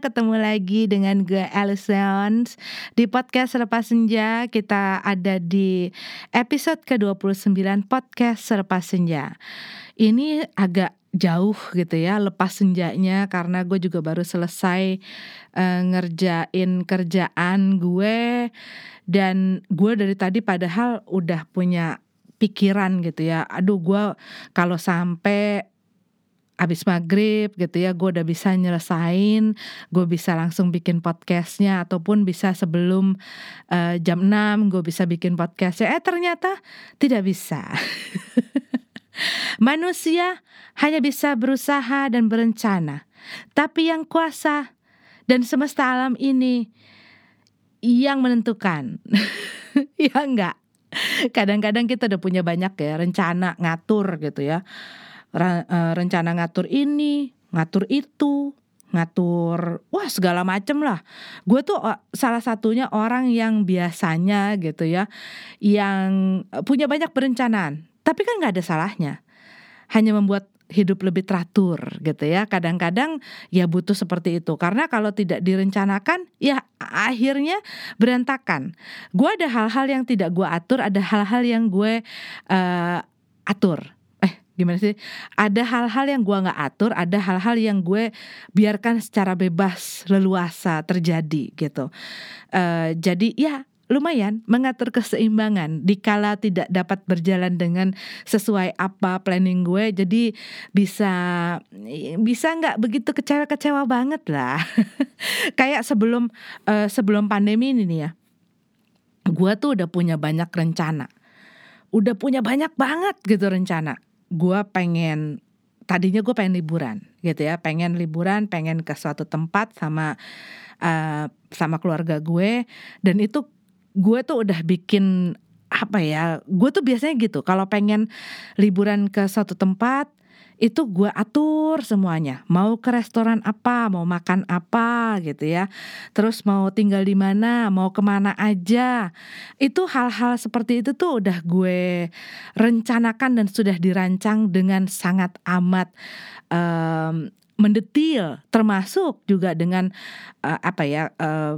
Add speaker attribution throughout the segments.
Speaker 1: Ketemu lagi dengan gue Alisons Di podcast Selepas Senja Kita ada di episode ke-29 podcast Selepas Senja. Ini agak jauh gitu ya lepas senjanya karena gue juga baru selesai uh, ngerjain kerjaan gue. Dan gue dari tadi padahal udah punya pikiran gitu ya. Aduh gue kalau sampai abis maghrib gitu ya gue udah bisa nyelesain gue bisa langsung bikin podcastnya ataupun bisa sebelum uh, jam 6 gue bisa bikin podcastnya. Eh ternyata tidak bisa. Manusia hanya bisa berusaha dan berencana. Tapi yang kuasa dan semesta alam ini yang menentukan. Ya enggak kadang-kadang kita udah punya banyak ya rencana ngatur gitu ya rencana ngatur ini, ngatur itu, ngatur wah segala macem lah. Gue tuh eh, salah satunya orang yang biasanya gitu ya, yang punya banyak perencanaan. Tapi kan nggak ada salahnya. Hanya membuat hidup lebih teratur gitu ya. Kadang-kadang ya butuh seperti itu. Karena kalau tidak direncanakan ya akhirnya berantakan. Gue ada hal-hal yang tidak gue atur, ada hal-hal yang gue uh, atur gimana sih? Ada hal-hal yang gue nggak atur ada hal-hal yang gue biarkan secara bebas leluasa terjadi gitu. Uh, jadi ya lumayan mengatur keseimbangan dikala tidak dapat berjalan dengan sesuai apa planning gue jadi bisa bisa nggak begitu kecewa-kecewa banget lah. Kayak sebelum uh, sebelum pandemi ini nih ya gue tuh udah punya banyak rencana. Udah punya banyak banget gitu rencana gue pengen tadinya gue pengen liburan gitu ya. Pengen liburan pengen ke suatu tempat sama uh, sama keluarga gue. Dan itu gue tuh udah bikin apa ya gue tuh biasanya gitu. Kalau pengen liburan ke suatu tempat itu gue atur semuanya. Mau ke restoran apa mau makan apa gitu ya. Terus mau tinggal di mana mau ke mana aja. Itu hal-hal seperti itu tuh udah gue rencanakan dan sudah dirancang dengan sangat amat um, mendetil. Termasuk juga dengan uh, apa ya uh,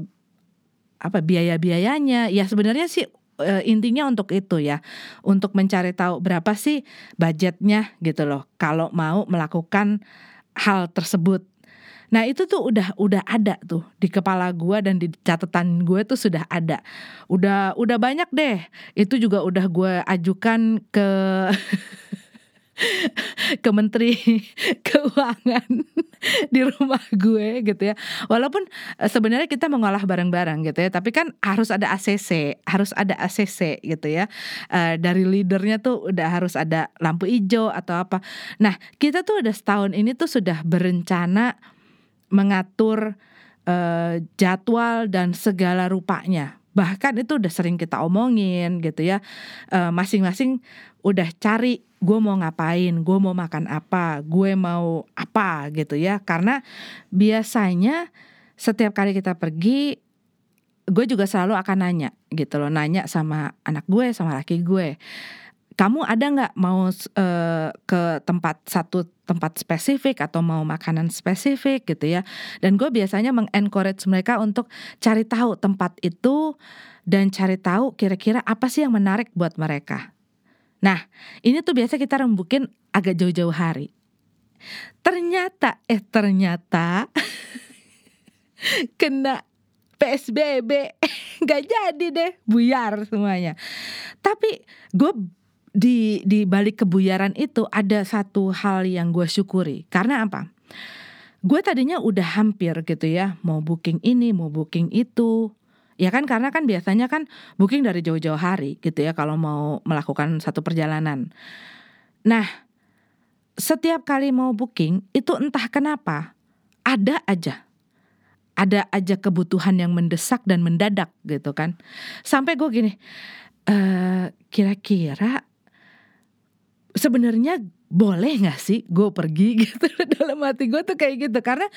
Speaker 1: apa biaya-biayanya. Ya sebenarnya sih uh, intinya untuk itu ya, untuk mencari tahu berapa sih budgetnya gitu loh. Kalau mau melakukan hal tersebut. Nah itu tuh udah udah ada tuh di kepala gue dan di catatan gue tuh sudah ada, udah udah banyak deh. Itu juga udah gue ajukan ke ke menteri keuangan di rumah gue gitu ya. Walaupun eh, sebenarnya kita mengolah barang-barang gitu ya, tapi kan harus ada ACC, harus ada ACC gitu ya. Uh, dari leadernya tuh udah harus ada lampu hijau atau apa. Nah, kita tuh udah setahun ini tuh sudah berencana mengatur uh, jadwal dan segala rupanya bahkan itu udah sering kita omongin gitu ya masing-masing uh, udah cari gue mau ngapain, gue mau makan apa, gue mau apa gitu ya. Karena biasanya setiap kali kita pergi, gue juga selalu akan nanya gitu loh, nanya sama anak gue, sama laki gue. Kamu ada nggak mau uh, ke tempat satu tempat spesifik atau mau makanan spesifik gitu ya? Dan gue biasanya mengencourage mereka untuk cari tahu tempat itu dan cari tahu kira-kira apa sih yang menarik buat mereka Nah, ini tuh biasa kita rembukin agak jauh-jauh hari. Ternyata, eh ternyata kena PSBB gak jadi deh buyar semuanya. Tapi gue di di balik kebuyaran itu ada satu hal yang gue syukuri. Karena apa? Gue tadinya udah hampir gitu ya, mau booking ini, mau booking itu, Ya kan karena kan biasanya kan booking dari jauh-jauh hari gitu ya kalau mau melakukan satu perjalanan. Nah, setiap kali mau booking itu entah kenapa ada aja ada aja kebutuhan yang mendesak dan mendadak gitu kan. Sampai gue gini, e, kira-kira sebenarnya boleh gak sih gue pergi? Gitu dalam hati gue tuh kayak gitu. Karena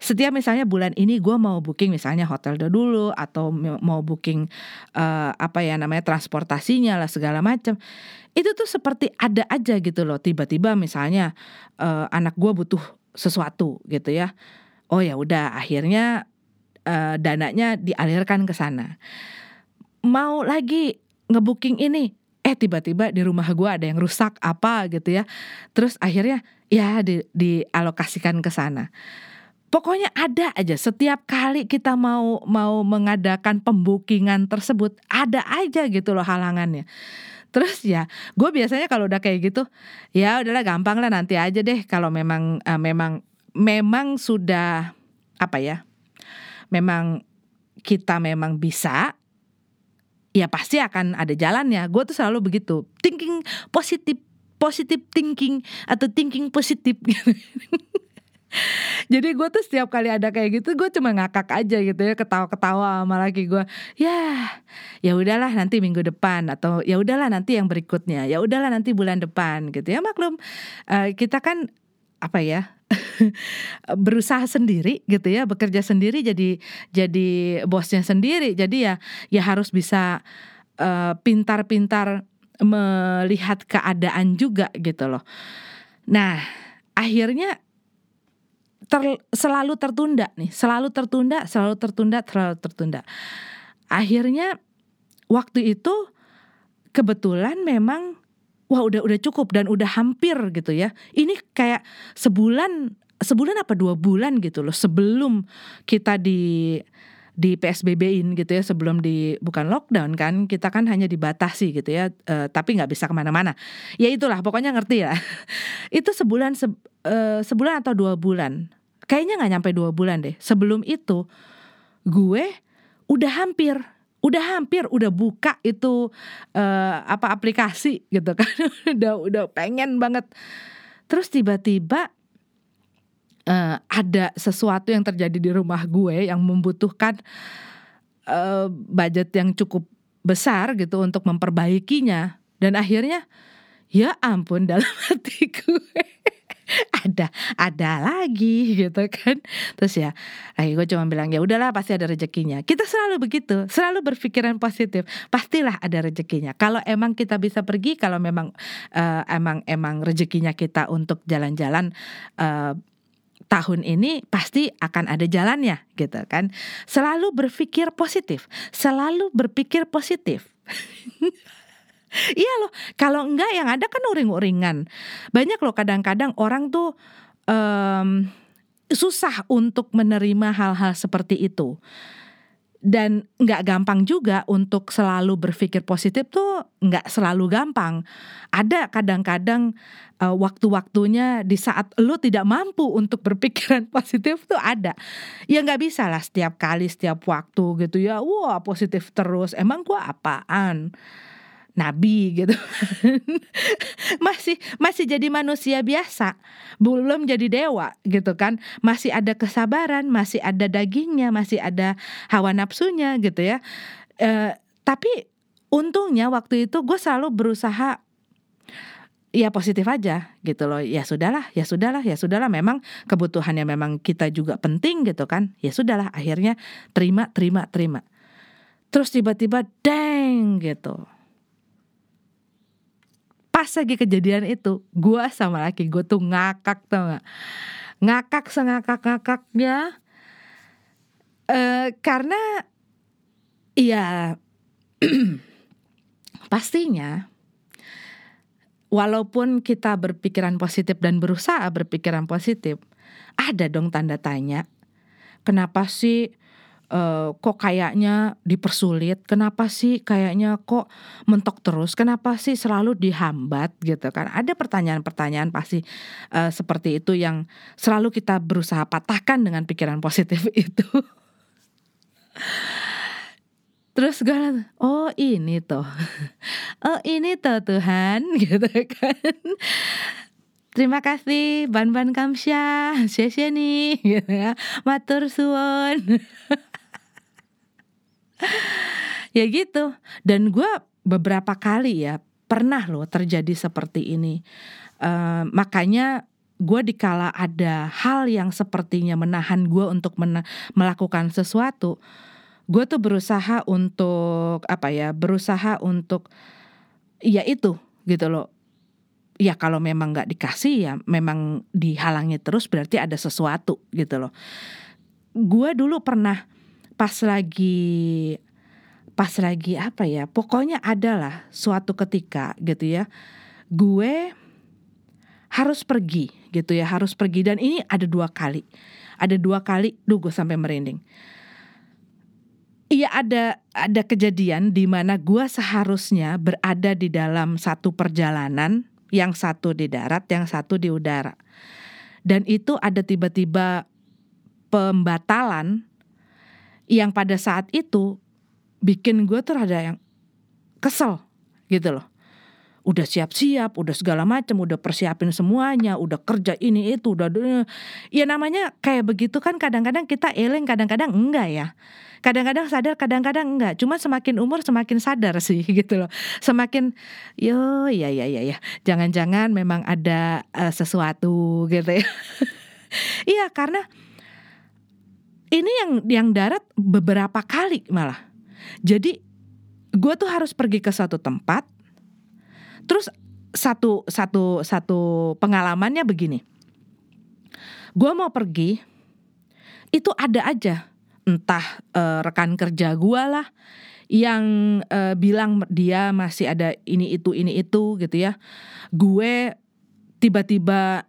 Speaker 1: setiap misalnya bulan ini gue mau booking misalnya hotel dulu atau mau booking uh, apa ya namanya transportasinya lah segala macam itu tuh seperti ada aja gitu loh. Tiba-tiba misalnya uh, anak gue butuh sesuatu gitu ya. Oh ya udah akhirnya uh, dananya dialirkan ke sana. Mau lagi ngebooking ini eh tiba-tiba di rumah gue ada yang rusak apa gitu ya. Terus akhirnya ya di, dialokasikan ke sana. Pokoknya ada aja setiap kali kita mau mau mengadakan pembukingan tersebut ada aja gitu loh halangannya. Terus ya gue biasanya kalau udah kayak gitu ya udahlah gampang lah nanti aja deh. Kalau memang uh, memang memang sudah apa ya memang kita memang bisa ya pasti akan ada jalannya. Gue tuh selalu begitu, thinking positif, positif thinking atau thinking positif. Jadi gue tuh setiap kali ada kayak gitu gue cuma ngakak aja gitu ya ketawa-ketawa sama laki gue ya ya udahlah nanti minggu depan atau ya udahlah nanti yang berikutnya ya udahlah nanti bulan depan gitu ya maklum uh, kita kan apa ya berusaha sendiri gitu ya bekerja sendiri jadi jadi bosnya sendiri. Jadi ya ya harus bisa eh, pintar-pintar melihat keadaan juga gitu loh. Nah akhirnya ter, selalu tertunda nih selalu tertunda selalu tertunda selalu tertunda. Akhirnya waktu itu kebetulan memang wah udah udah cukup dan udah hampir gitu ya. Ini kayak sebulan sebulan apa dua bulan gitu loh sebelum kita di di PSBB-in gitu ya sebelum di bukan lockdown kan kita kan hanya dibatasi gitu ya uh, tapi nggak bisa ke mana-mana. Ya itulah pokoknya ngerti ya. Itu sebulan se, uh, sebulan atau dua bulan? Kayaknya nggak nyampe dua bulan deh. Sebelum itu gue udah hampir udah hampir udah buka itu uh, apa aplikasi gitu kan. Udah udah pengen banget. Terus tiba-tiba uh, ada sesuatu yang terjadi di rumah gue yang membutuhkan uh, budget yang cukup besar gitu untuk memperbaikinya. Dan akhirnya ya ampun dalam hati gue ada ada lagi gitu kan. Terus ya lagi gue cuma bilang ya udahlah pasti ada rezekinya. Kita selalu begitu selalu berpikiran positif pastilah ada rezekinya. Kalau emang kita bisa pergi kalau memang uh, emang emang rezekinya kita untuk jalan-jalan uh, tahun ini pasti akan ada jalannya gitu kan selalu berpikir positif selalu berpikir positif Iya loh, kalau enggak yang ada kan uring-uringan. Banyak loh kadang-kadang orang tuh um, susah untuk menerima hal-hal seperti itu. Dan nggak gampang juga untuk selalu berpikir positif tuh nggak selalu gampang. Ada kadang-kadang uh, waktu-waktunya di saat lo tidak mampu untuk berpikiran positif tuh ada. Ya nggak bisa lah setiap kali, setiap waktu gitu ya. Wah positif terus. Emang gua apaan? Nabi gitu. Masih masih jadi manusia biasa. Belum jadi dewa gitu kan. Masih ada kesabaran masih ada dagingnya masih ada hawa nafsunya gitu ya. E, tapi untungnya waktu itu gue selalu berusaha ya positif aja gitu loh. Ya sudahlah ya sudahlah ya sudahlah. Memang kebutuhannya memang kita juga penting gitu kan. Ya sudahlah akhirnya terima terima terima. Terus tiba-tiba deng gitu pas lagi kejadian itu gue sama laki gue tuh ngakak tau gak ngakak sengakak ngakaknya uh, karena ya pastinya walaupun kita berpikiran positif dan berusaha berpikiran positif ada dong tanda tanya kenapa sih uh, kok kayaknya dipersulit, kenapa sih kayaknya kok mentok terus, kenapa sih selalu dihambat gitu kan? Ada pertanyaan-pertanyaan pasti uh, seperti itu yang selalu kita berusaha patahkan dengan pikiran positif itu. Terus gue oh ini tuh, oh ini tuh Tuhan gitu kan. Terima kasih Ban Ban Kamsya, nih gitu ya. Matur suwon. ya gitu. Dan gue beberapa kali ya pernah loh terjadi seperti ini. Uh, makanya gue dikala ada hal yang sepertinya menahan gue untuk mena melakukan sesuatu gue tuh berusaha untuk apa ya berusaha untuk ya itu gitu loh. Ya kalau memang nggak dikasih ya memang dihalangi terus berarti ada sesuatu gitu loh. Gue dulu pernah pas lagi pas lagi apa ya pokoknya adalah suatu ketika gitu ya gue harus pergi gitu ya harus pergi. Dan ini ada dua kali ada dua kali duh gue sampai merinding. Iya ada ada kejadian di mana gue seharusnya berada di dalam satu perjalanan yang satu di darat yang satu di udara. Dan itu ada tiba-tiba pembatalan yang pada saat itu bikin gue tuh ada yang kesel gitu loh udah siap-siap, udah segala macam, udah persiapin semuanya, udah kerja ini itu, udah ya namanya kayak begitu kan kadang-kadang kita eleng, kadang-kadang enggak ya. Kadang-kadang sadar, kadang-kadang enggak. Cuma semakin umur semakin sadar sih gitu loh. Semakin yo ya ya ya ya. Jangan-jangan memang ada uh, sesuatu gitu ya. Iya karena ini yang yang darat beberapa kali malah. Jadi gue tuh harus pergi ke suatu tempat Terus satu satu satu pengalamannya begini. Gue mau pergi, itu ada aja entah uh, rekan kerja gue lah yang uh, bilang dia masih ada ini itu ini itu gitu ya. Gue tiba-tiba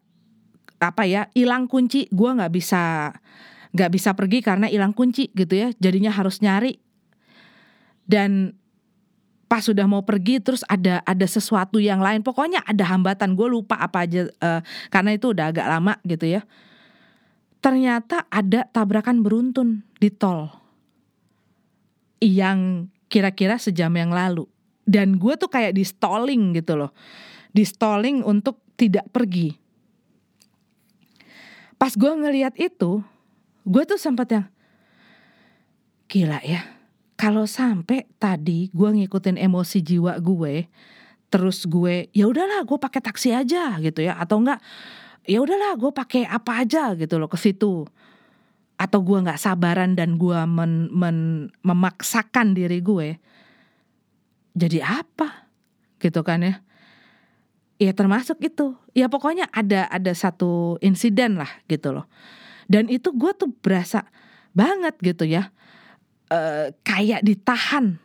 Speaker 1: apa ya hilang kunci, gue nggak bisa nggak bisa pergi karena hilang kunci gitu ya. Jadinya harus nyari. Dan pas sudah mau pergi terus ada ada sesuatu yang lain. Pokoknya ada hambatan. Gue lupa apa aja uh, karena itu udah agak lama gitu ya. Ternyata ada tabrakan beruntun di tol yang kira-kira sejam yang lalu. Dan gue tuh kayak di stalling gitu loh. Di stalling untuk tidak pergi. Pas gue ngeliat itu gue tuh sempat yang gila ya kalau sampai tadi gue ngikutin emosi jiwa gue terus gue ya udahlah gue pakai taksi aja gitu ya. Atau enggak ya udahlah gue pakai apa aja gitu loh ke situ. Atau gue nggak sabaran dan gue men, men, memaksakan diri gue jadi apa? gitu kan ya. Ya termasuk itu. Ya pokoknya ada ada satu insiden lah gitu loh dan itu gue tuh berasa banget gitu ya uh, kayak ditahan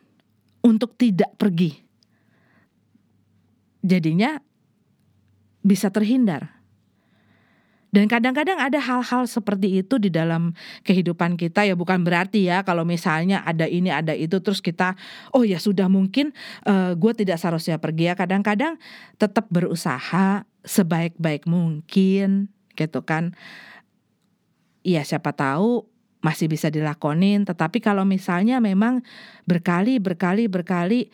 Speaker 1: untuk tidak pergi. Jadinya bisa terhindar. Dan kadang-kadang ada hal-hal seperti itu di dalam kehidupan kita ya bukan berarti ya kalau misalnya ada ini ada itu terus kita oh ya sudah mungkin uh, eh, gue tidak seharusnya pergi ya kadang-kadang tetap berusaha sebaik-baik mungkin gitu kan. Iya siapa tahu masih bisa dilakonin. Tetapi kalau misalnya memang berkali berkali berkali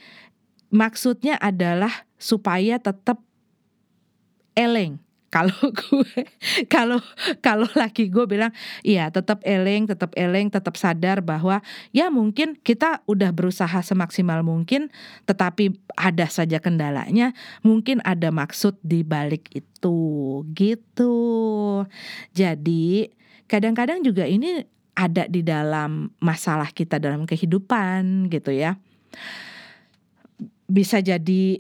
Speaker 1: maksudnya adalah supaya tetap eleng. Kalau gue kalau kalau laki gue bilang iya tetap eleng tetap eleng tetap sadar bahwa ya mungkin kita udah berusaha semaksimal mungkin tetapi ada saja kendalanya mungkin ada maksud di balik itu. Gitu. Jadi kadang-kadang juga ini ada di dalam masalah kita dalam kehidupan gitu ya. Bisa jadi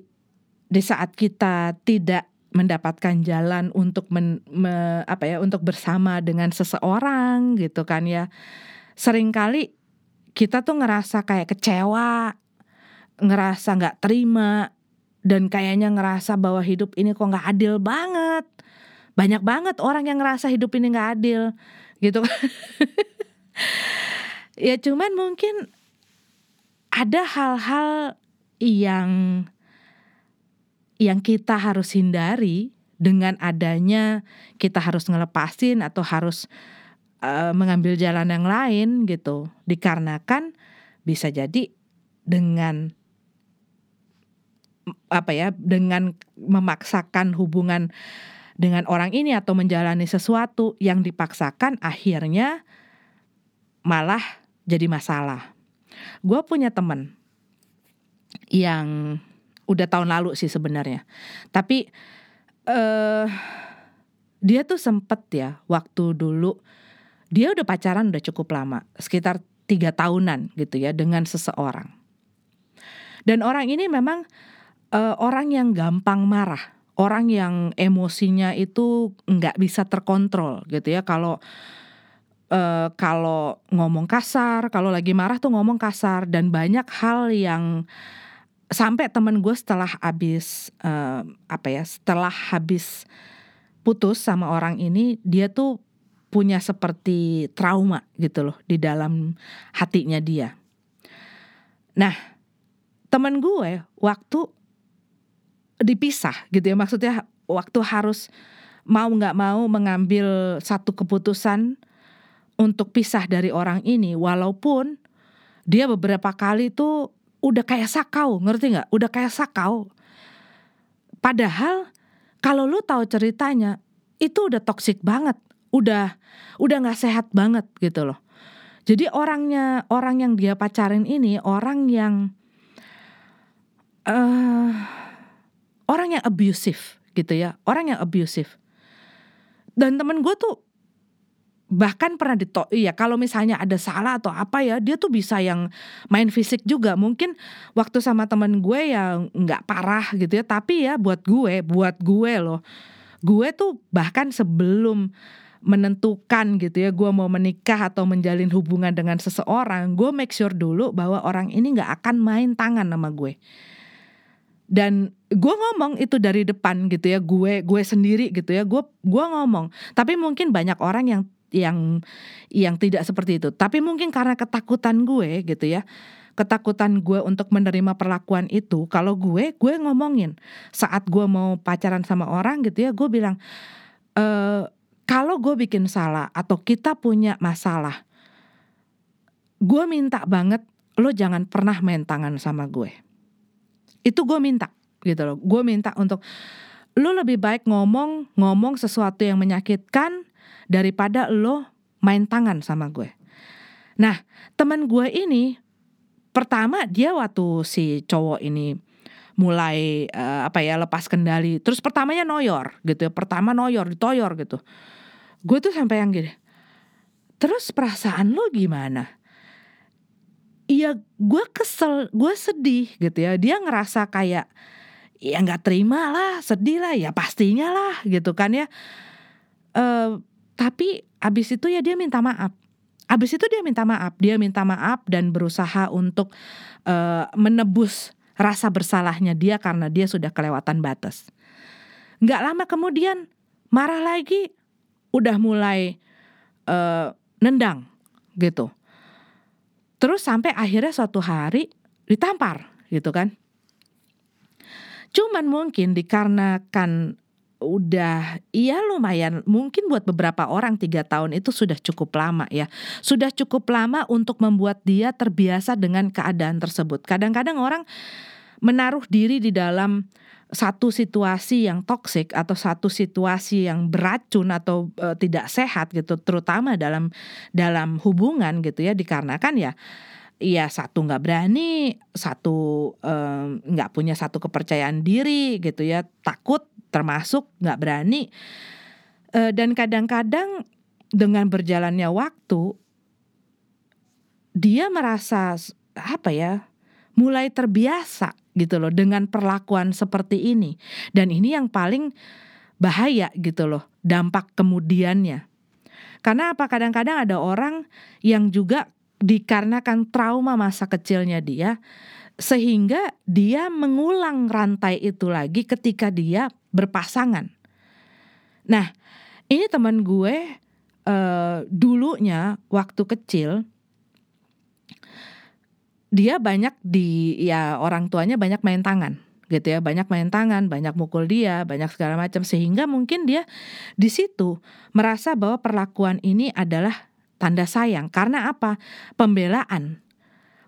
Speaker 1: di saat kita tidak mendapatkan jalan untuk men, me, apa ya untuk bersama dengan seseorang gitu kan ya. Seringkali kita tuh ngerasa kayak kecewa, ngerasa nggak terima dan kayaknya ngerasa bahwa hidup ini kok nggak adil banget. Banyak banget orang yang ngerasa hidup ini nggak adil gitu kan. ya cuman mungkin ada hal-hal yang yang kita harus hindari dengan adanya kita harus ngelepasin atau harus uh, mengambil jalan yang lain gitu dikarenakan bisa jadi dengan apa ya dengan memaksakan hubungan dengan orang ini atau menjalani sesuatu yang dipaksakan akhirnya malah jadi masalah. Gue punya temen yang udah tahun lalu sih sebenarnya, tapi uh, dia tuh sempet ya waktu dulu dia udah pacaran udah cukup lama, sekitar tiga tahunan gitu ya dengan seseorang. Dan orang ini memang uh, orang yang gampang marah, orang yang emosinya itu nggak bisa terkontrol gitu ya. Kalau uh, kalau ngomong kasar, kalau lagi marah tuh ngomong kasar dan banyak hal yang sampai temen gue setelah habis uh, apa ya, setelah habis putus sama orang ini, dia tuh punya seperti trauma gitu loh di dalam hatinya dia. Nah, temen gue waktu dipisah gitu ya, maksudnya waktu harus mau nggak mau mengambil satu keputusan untuk pisah dari orang ini, walaupun dia beberapa kali tuh udah kayak sakau, ngerti nggak? Udah kayak sakau. Padahal kalau lu tahu ceritanya, itu udah toksik banget udah udah nggak sehat banget gitu loh. Jadi orangnya orang yang dia pacarin ini orang yang uh, orang yang abusive gitu ya, orang yang abusive. Dan temen gue tuh bahkan pernah ditok iya kalau misalnya ada salah atau apa ya dia tuh bisa yang main fisik juga. Mungkin waktu sama temen gue yang nggak parah gitu ya. Tapi ya buat gue buat gue loh. Gue tuh bahkan sebelum menentukan gitu ya gue mau menikah atau menjalin hubungan dengan seseorang gue make sure dulu bahwa orang ini nggak akan main tangan sama gue dan gue ngomong itu dari depan gitu ya gue gue sendiri gitu ya gue gue ngomong. Tapi mungkin banyak orang yang yang yang tidak seperti itu. Tapi mungkin karena ketakutan gue gitu ya ketakutan gue untuk menerima perlakuan itu kalau gue gue ngomongin. Saat gue mau pacaran sama orang gitu ya gue bilang e, kalau gue bikin salah atau kita punya masalah, gue minta banget lo jangan pernah main tangan sama gue. Itu gue minta gitu loh. Gue minta untuk lo lebih baik ngomong ngomong sesuatu yang menyakitkan daripada lo main tangan sama gue. Nah teman gue ini pertama dia waktu si cowok ini mulai uh, apa ya lepas kendali terus pertamanya noyor gitu ya pertama noyor ditoyor gitu gue tuh sampai yang gini terus perasaan lo gimana Iya gue kesel gue sedih gitu ya. Dia ngerasa kayak ya nggak terima lah sedih lah. Ya pastinya lah gitu kan ya. Uh, tapi abis itu ya dia minta maaf. Abis itu dia minta maaf dia minta maaf dan berusaha untuk uh, menebus rasa bersalahnya dia karena dia sudah kelewatan batas. Nggak lama kemudian marah lagi udah mulai uh, nendang gitu. Terus sampai akhirnya suatu hari ditampar gitu kan. Cuman mungkin dikarenakan udah iya lumayan mungkin buat beberapa orang tiga tahun itu sudah cukup lama ya sudah cukup lama untuk membuat dia terbiasa dengan keadaan tersebut kadang-kadang orang menaruh diri di dalam satu situasi yang toksik atau satu situasi yang beracun atau e, tidak sehat gitu terutama dalam dalam hubungan gitu ya dikarenakan ya ya satu nggak berani satu nggak e, punya satu kepercayaan diri gitu ya takut termasuk nggak berani. E, dan kadang-kadang dengan berjalannya waktu dia merasa apa ya mulai terbiasa gitu loh dengan perlakuan seperti ini. Dan ini yang paling bahaya gitu loh, dampak kemudiannya. Karena apa? Kadang-kadang ada orang yang juga dikarenakan trauma masa kecilnya dia sehingga dia mengulang rantai itu lagi ketika dia berpasangan. Nah, ini teman gue uh, dulunya waktu kecil dia banyak di ya orang tuanya banyak main tangan gitu ya. Banyak main tangan banyak mukul dia banyak segala macam. Sehingga mungkin dia di situ merasa bahwa perlakuan ini adalah tanda sayang. Karena apa? Pembelaan.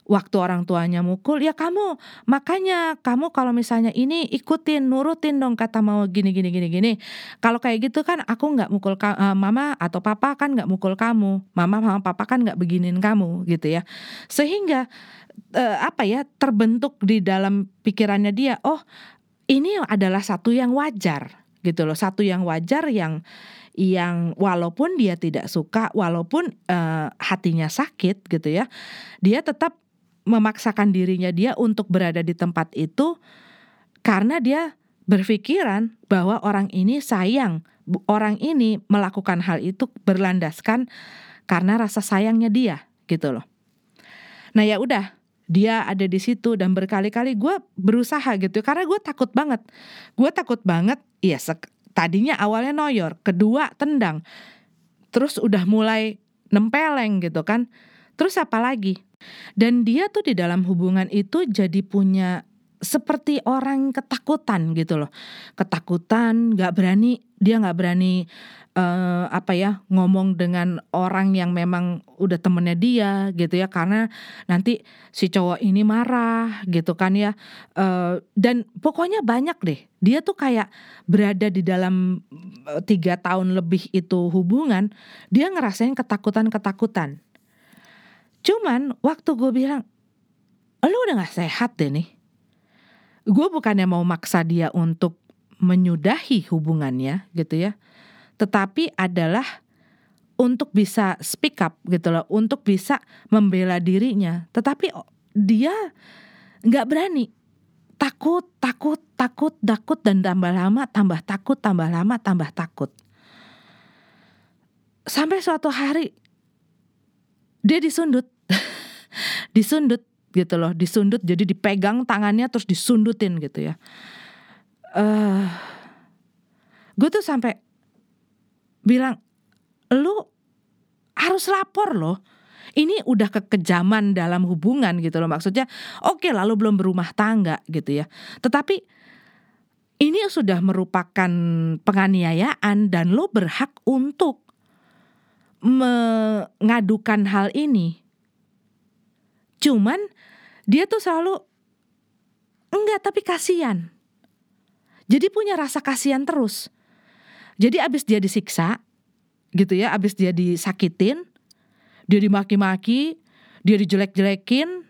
Speaker 1: Waktu orang tuanya mukul ya kamu makanya kamu kalau misalnya ini ikutin nurutin dong kata mau gini gini gini gini. Kalau kayak gitu kan aku nggak mukul uh, mama atau papa kan nggak mukul kamu. Mama mama papa kan nggak beginin kamu gitu ya. Sehingga uh, apa ya terbentuk di dalam pikirannya dia oh ini adalah satu yang wajar gitu loh. Satu yang wajar yang yang walaupun dia tidak suka walaupun uh, hatinya sakit gitu ya dia tetap memaksakan dirinya dia untuk berada di tempat itu karena dia berpikiran bahwa orang ini sayang orang ini melakukan hal itu berlandaskan karena rasa sayangnya dia gitu loh. Nah ya udah dia ada di situ dan berkali-kali gue berusaha gitu karena gue takut banget. Gue takut banget iya tadinya awalnya noyor kedua tendang terus udah mulai nempeleng gitu kan. Terus apa lagi? Dan dia tuh di dalam hubungan itu jadi punya seperti orang ketakutan gitu loh. Ketakutan nggak berani dia nggak berani uh, apa ya ngomong dengan orang yang memang udah temennya dia gitu ya. Karena nanti si cowok ini marah gitu kan ya. Uh, dan pokoknya banyak deh. Dia tuh kayak berada di dalam eh, tiga tahun lebih itu hubungan dia ngerasain ketakutan ketakutan cuman waktu gue bilang lu udah gak sehat deh nih gue bukannya mau maksa dia untuk menyudahi hubungannya gitu ya. Tetapi adalah untuk bisa speak up gitu loh. Untuk bisa membela dirinya. Tetapi dia nggak berani. Takut takut takut takut dan tambah lama tambah takut tambah lama tambah takut. Sampai suatu hari dia disundut. Disundut gitu loh disundut jadi dipegang tangannya terus disundutin gitu ya. Uh, gue tuh sampai bilang lu harus lapor loh. Ini udah kekejaman dalam hubungan gitu loh maksudnya oke okay, lalu belum berumah tangga gitu ya. Tetapi ini sudah merupakan penganiayaan dan lo berhak untuk mengadukan hal ini. Cuman dia tuh selalu enggak tapi kasihan. Jadi punya rasa kasihan terus. Jadi abis dia disiksa gitu ya, abis dia disakitin, dia dimaki-maki, dia dijelek-jelekin,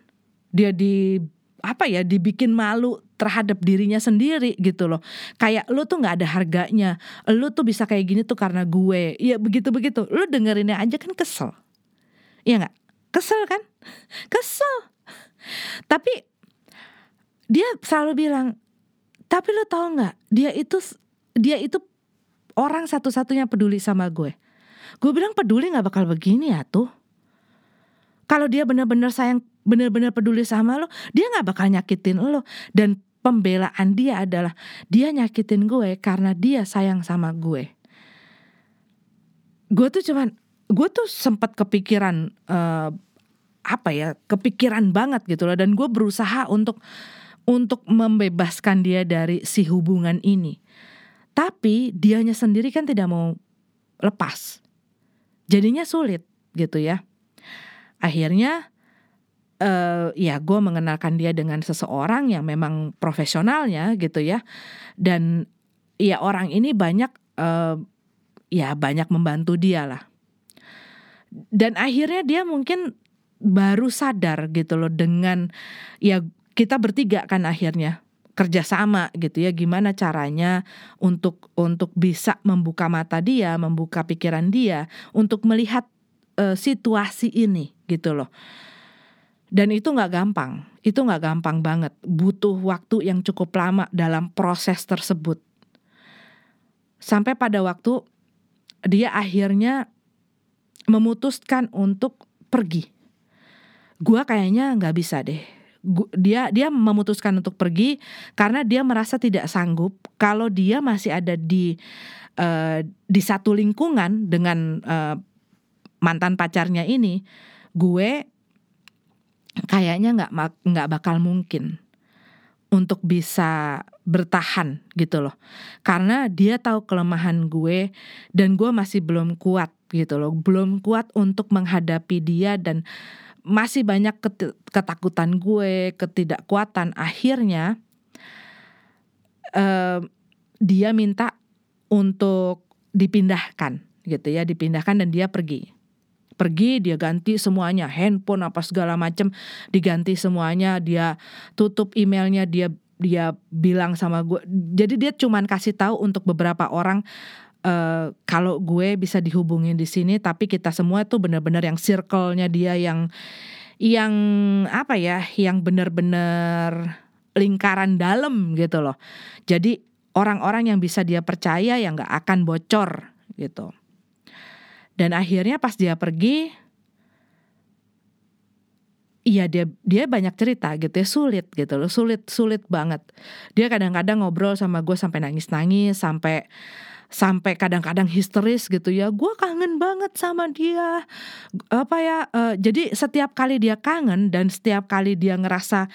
Speaker 1: dia di apa ya dibikin malu terhadap dirinya sendiri gitu loh. Kayak lu tuh nggak ada harganya. Lu tuh bisa kayak gini tuh karena gue. Ya begitu begitu lu dengerinnya aja kan kesel. Iya nggak? Kesel kan? Kesel tapi dia selalu bilang, tapi lo tau nggak? Dia itu dia itu orang satu-satunya peduli sama gue. Gue bilang peduli nggak bakal begini ya tuh. Kalau dia benar-benar sayang, benar-benar peduli sama lo, dia nggak bakal nyakitin lo. Dan pembelaan dia adalah dia nyakitin gue karena dia sayang sama gue. Gue tuh cuman, gue tuh sempat kepikiran uh, apa ya kepikiran banget gitu loh. Dan gue berusaha untuk untuk membebaskan dia dari si hubungan ini. Tapi dianya sendiri kan tidak mau lepas. Jadinya sulit gitu ya. Akhirnya uh, ya gue mengenalkan dia dengan seseorang yang memang profesionalnya gitu ya. Dan ya orang ini banyak uh, ya banyak membantu dia lah. Dan akhirnya dia mungkin baru sadar gitu loh dengan ya kita bertiga kan akhirnya kerjasama gitu ya gimana caranya untuk untuk bisa membuka mata dia membuka pikiran dia untuk melihat uh, situasi ini gitu loh. Dan itu nggak gampang itu nggak gampang banget. Butuh waktu yang cukup lama dalam proses tersebut. Sampai pada waktu dia akhirnya memutuskan untuk pergi gue kayaknya nggak bisa deh. Dia dia memutuskan untuk pergi karena dia merasa tidak sanggup kalau dia masih ada di uh, di satu lingkungan dengan uh, mantan pacarnya ini gue kayaknya nggak nggak bakal mungkin untuk bisa bertahan gitu loh. Karena dia tahu kelemahan gue dan gue masih belum kuat gitu loh. Belum kuat untuk menghadapi dia dan masih banyak ketakutan gue, ketidakkuatan. Akhirnya uh, dia minta untuk dipindahkan gitu ya, dipindahkan dan dia pergi. Pergi dia ganti semuanya, handphone apa segala macam diganti semuanya, dia tutup emailnya, dia dia bilang sama gue jadi dia cuman kasih tahu untuk beberapa orang uh, kalau gue bisa dihubungin di sini tapi kita semua tuh benar-benar yang circle-nya dia yang yang apa ya yang benar-benar lingkaran dalam gitu loh. Jadi orang-orang yang bisa dia percaya yang nggak akan bocor gitu. Dan akhirnya pas dia pergi Iya dia dia banyak cerita gitu ya sulit gitu loh sulit sulit banget. Dia kadang-kadang ngobrol sama gue sampai nangis-nangis sampai sampai kadang-kadang histeris gitu ya. Gue kangen banget sama dia. Apa ya uh, jadi setiap kali dia kangen dan setiap kali dia ngerasa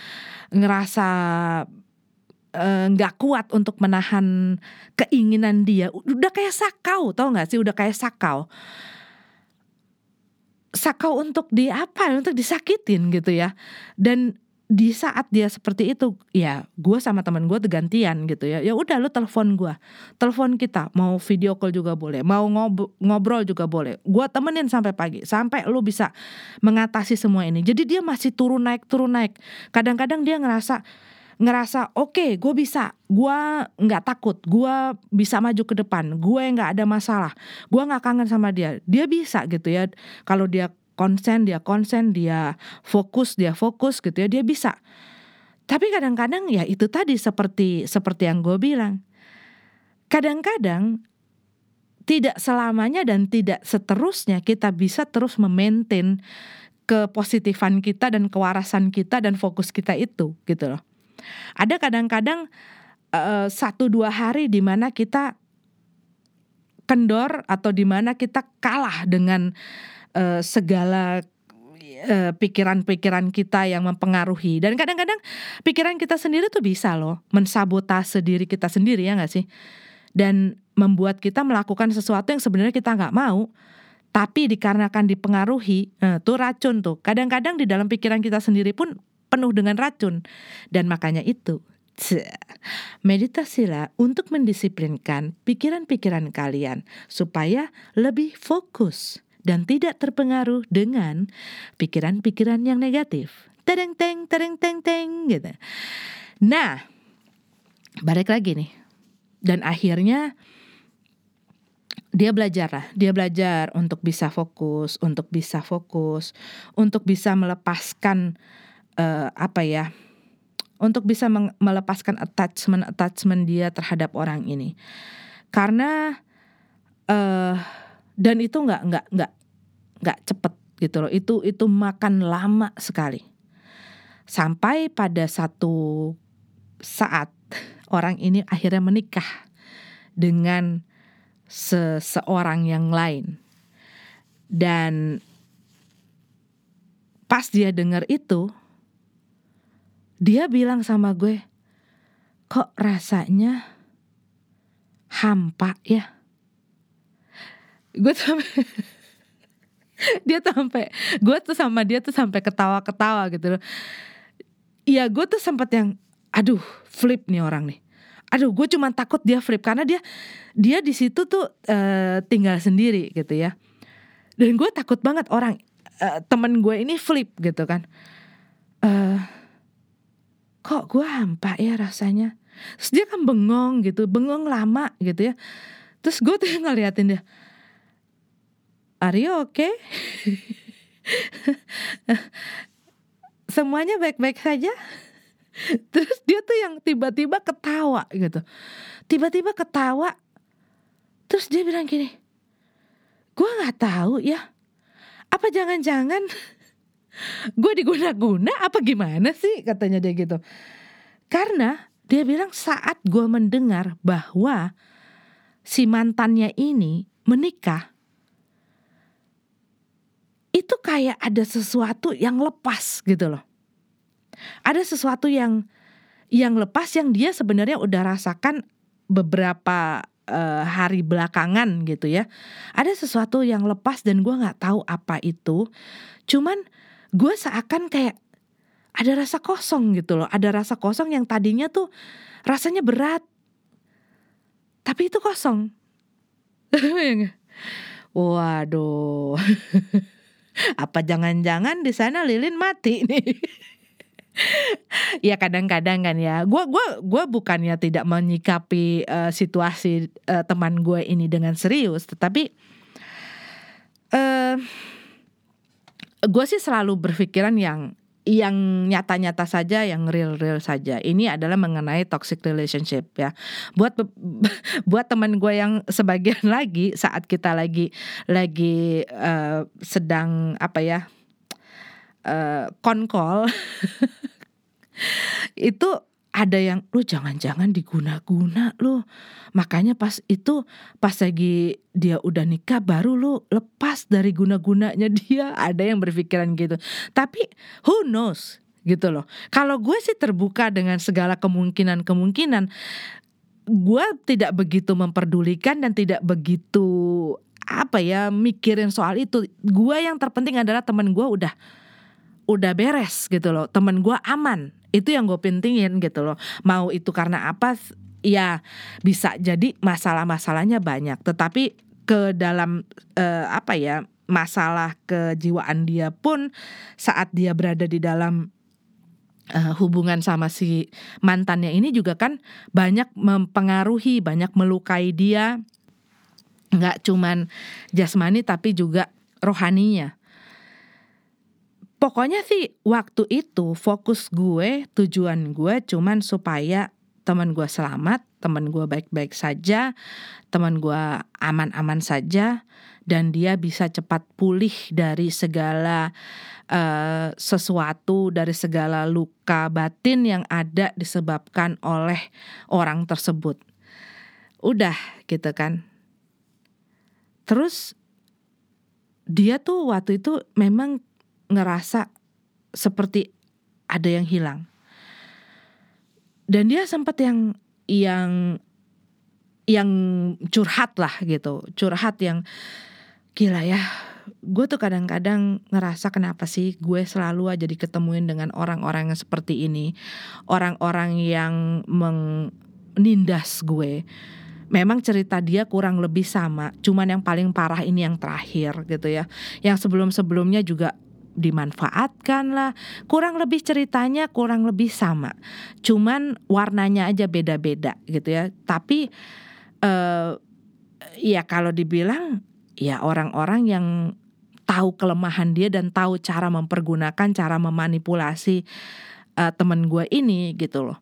Speaker 1: ngerasa eh, nggak uh, kuat untuk menahan keinginan dia udah kayak sakau tau nggak sih? Udah kayak sakau. Sakau untuk di apa untuk disakitin gitu ya. Dan di saat dia seperti itu ya gue sama teman gue tergantian gitu ya. Ya udah lo telepon gue telepon kita mau video call juga boleh mau ngob ngobrol juga boleh. Gue temenin sampai pagi sampai lo bisa mengatasi semua ini. Jadi dia masih turun naik turun naik. Kadang-kadang dia ngerasa ngerasa oke okay, gue bisa. Gue nggak takut. Gue bisa maju ke depan. Gue nggak ada masalah. Gue nggak kangen sama dia. Dia bisa gitu ya. Kalau dia konsen dia konsen dia fokus dia fokus gitu ya dia bisa. Tapi kadang-kadang ya itu tadi seperti seperti yang gue bilang. Kadang-kadang tidak selamanya dan tidak seterusnya kita bisa terus memaintain kepositifan kita dan kewarasan kita dan fokus kita itu gitu loh. Ada kadang-kadang uh, satu dua hari di mana kita kendor atau di mana kita kalah dengan uh, segala pikiran pikiran-pikiran kita yang mempengaruhi. Dan kadang-kadang pikiran kita sendiri tuh bisa loh mensabotase diri kita sendiri ya nggak sih? Dan membuat kita melakukan sesuatu yang sebenarnya kita nggak mau tapi dikarenakan dipengaruhi nah, tuh racun tuh. Kadang-kadang di dalam pikiran kita sendiri pun penuh dengan racun. Dan makanya itu, meditasilah untuk mendisiplinkan pikiran-pikiran kalian supaya lebih fokus dan tidak terpengaruh dengan pikiran-pikiran yang negatif. Tereng teng, tereng teng teng gitu. Nah, balik lagi nih. Dan akhirnya dia belajar lah, dia belajar untuk bisa fokus, untuk bisa fokus, untuk bisa melepaskan uh, apa ya untuk bisa melepaskan attachment attachment dia terhadap orang ini karena uh, dan itu nggak nggak nggak nggak cepet gitu loh. Itu itu makan lama sekali. Sampai pada satu saat orang ini akhirnya menikah dengan seseorang yang lain. Dan pas dia dengar itu dia bilang sama gue, kok rasanya hampa ya? Gue sampai dia tuh sampai gue tuh sama dia tuh sampai ketawa-ketawa gitu loh. Iya gue tuh sempat yang aduh flip nih orang nih. Aduh gue cuma takut dia flip karena dia dia di situ tuh uh, tinggal sendiri gitu ya. Dan gue takut banget orang uh, temen gue ini flip gitu kan. Uh, kok gue hampa ya rasanya terus dia kan bengong gitu bengong lama gitu ya terus gue tuh ngeliatin dia are you okay? Semuanya baik-baik saja? Terus dia tuh yang tiba-tiba ketawa gitu. Tiba-tiba ketawa. Terus dia bilang gini gue nggak tahu ya. Apa jangan-jangan gue diguna-guna apa gimana sih? Katanya dia gitu. Karena dia bilang saat gue mendengar bahwa si mantannya ini menikah itu kayak ada sesuatu yang lepas gitu loh. Ada sesuatu yang yang lepas yang dia sebenarnya udah rasakan beberapa uh, hari belakangan gitu ya. Ada sesuatu yang lepas dan gue nggak tahu apa itu. Cuman gue seakan kayak ada rasa kosong gitu loh. Ada rasa kosong yang tadinya tuh rasanya berat. Tapi itu kosong. Waduh apa jangan-jangan di sana lilin mati nih? Ya kadang-kadang kan ya. Gue gua gua bukannya tidak menyikapi uh, situasi uh, teman gue ini dengan serius tetapi uh, gue sih selalu berpikiran yang yang nyata-nyata saja, yang real-real saja. Ini adalah mengenai toxic relationship ya. Buat buat teman gue yang sebagian lagi saat kita lagi lagi uh, sedang apa ya uh, konkol itu ada yang lu jangan-jangan diguna-guna lu makanya pas itu pas lagi dia udah nikah baru lu lepas dari guna-gunanya dia. Ada yang berpikiran gitu. Tapi who knows? Gitu loh. Kalau gue sih terbuka dengan segala kemungkinan-kemungkinan gue tidak begitu memperdulikan dan tidak begitu apa ya mikirin soal itu. Gue yang terpenting adalah temen gue udah udah beres gitu loh. Temen gue aman itu yang gue pentingin gitu loh. Mau itu karena apa? Ya bisa jadi masalah-masalahnya banyak. Tetapi ke dalam uh, apa ya masalah kejiwaan dia pun saat dia berada di dalam uh, hubungan sama si mantannya ini juga kan banyak mempengaruhi banyak melukai dia. Nggak cuman jasmani tapi juga rohaninya Pokoknya sih waktu itu fokus gue, tujuan gue cuman supaya teman gue selamat, teman gue baik-baik saja, teman gue aman-aman saja, dan dia bisa cepat pulih dari segala uh, sesuatu, dari segala luka batin yang ada disebabkan oleh orang tersebut. Udah gitu kan. Terus dia tuh waktu itu memang ngerasa seperti ada yang hilang. Dan dia sempat yang yang yang curhat lah gitu, curhat yang gila ya. Gue tuh kadang-kadang ngerasa kenapa sih gue selalu aja diketemuin dengan orang-orang yang seperti ini, orang-orang yang menindas gue memang cerita dia kurang lebih sama, cuman yang paling parah ini yang terakhir gitu ya. Yang sebelum-sebelumnya juga dimanfaatkan lah. Kurang lebih ceritanya kurang lebih sama. Cuman warnanya aja beda-beda gitu ya. Tapi uh, ya kalau dibilang ya orang-orang yang tahu kelemahan dia dan tahu cara mempergunakan, cara memanipulasi uh, temen gue ini gitu loh.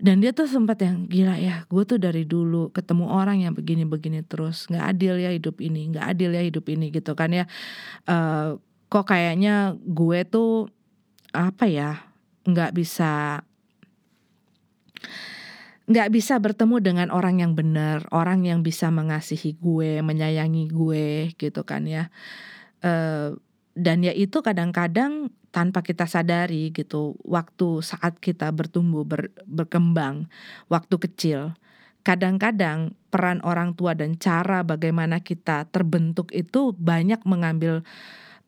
Speaker 1: Dan dia tuh sempat yang gila ya, gue tuh dari dulu ketemu orang yang begini-begini terus, nggak adil ya hidup ini, nggak adil ya hidup ini gitu kan ya. Uh, kok kayaknya gue tuh apa ya nggak bisa nggak bisa bertemu dengan orang yang benar, orang yang bisa mengasihi gue, menyayangi gue, gitu kan ya. Uh, dan ya itu kadang-kadang tanpa kita sadari gitu, waktu saat kita bertumbuh ber, berkembang, waktu kecil, kadang-kadang peran orang tua dan cara bagaimana kita terbentuk itu banyak mengambil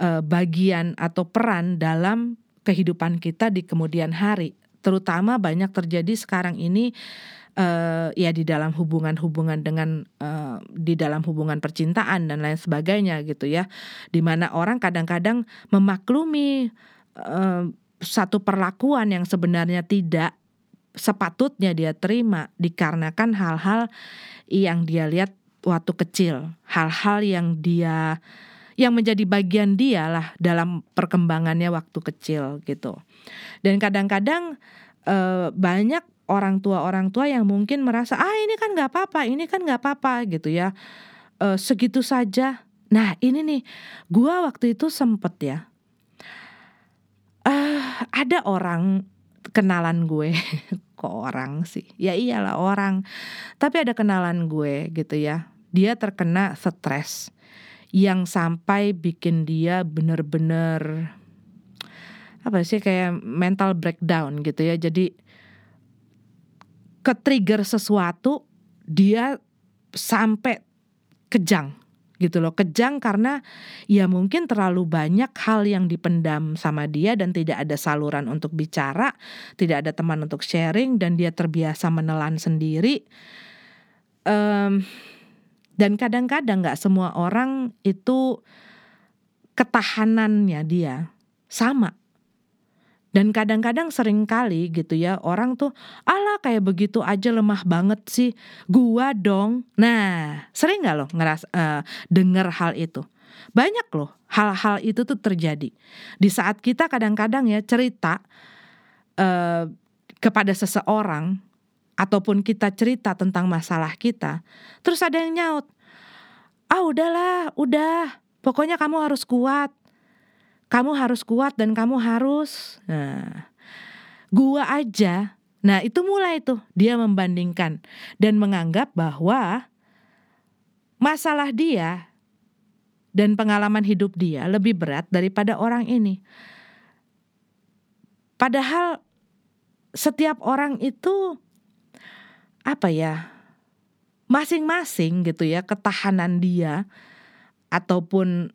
Speaker 1: uh, bagian atau peran dalam kehidupan kita di kemudian hari. Terutama banyak terjadi sekarang ini uh, ya di dalam hubungan-hubungan dengan uh, di dalam hubungan percintaan dan lain sebagainya gitu ya. Di mana orang kadang-kadang memaklumi uh, satu perlakuan yang sebenarnya tidak sepatutnya dia terima dikarenakan hal-hal yang dia lihat waktu kecil, hal-hal yang dia yang menjadi bagian dia lah dalam perkembangannya waktu kecil gitu. Dan kadang-kadang e, banyak orang tua orang tua yang mungkin merasa ah ini kan nggak apa-apa, ini kan nggak apa-apa gitu ya, e, segitu saja. Nah ini nih, gua waktu itu sempet ya, uh, ada orang kenalan gue. Kok orang sih? Ya iyalah orang. Tapi ada kenalan gue gitu ya. Dia terkena stres yang sampai bikin dia bener-bener apa sih kayak mental breakdown gitu ya. Jadi ke trigger sesuatu dia sampai kejang gitu loh kejang karena ya mungkin terlalu banyak hal yang dipendam sama dia dan tidak ada saluran untuk bicara tidak ada teman untuk sharing dan dia terbiasa menelan sendiri um, dan kadang-kadang nggak semua orang itu ketahanannya dia sama. Dan kadang-kadang sering kali gitu ya orang tuh ala kayak begitu aja lemah banget sih gua dong. Nah sering nggak loh ngeras uh, denger hal itu? Banyak loh hal-hal itu tuh terjadi di saat kita kadang-kadang ya cerita uh, kepada seseorang ataupun kita cerita tentang masalah kita, terus ada yang nyaut, ah udahlah, udah, pokoknya kamu harus kuat, kamu harus kuat dan kamu harus. Nah gua aja nah itu mulai tuh dia membandingkan dan menganggap bahwa masalah dia dan pengalaman hidup dia lebih berat daripada orang ini. Padahal setiap orang itu apa ya masing-masing gitu ya ketahanan dia ataupun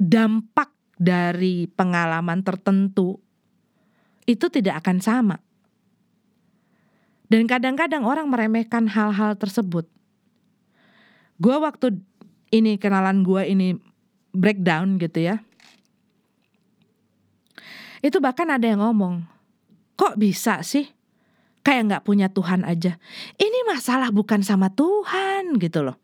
Speaker 1: dampak dari pengalaman tertentu itu tidak akan sama. Dan kadang-kadang orang meremehkan hal-hal tersebut. Gue waktu ini kenalan gue ini breakdown gitu ya. Itu bahkan ada yang ngomong, kok bisa sih kayak nggak punya Tuhan aja. Ini masalah bukan sama Tuhan gitu loh.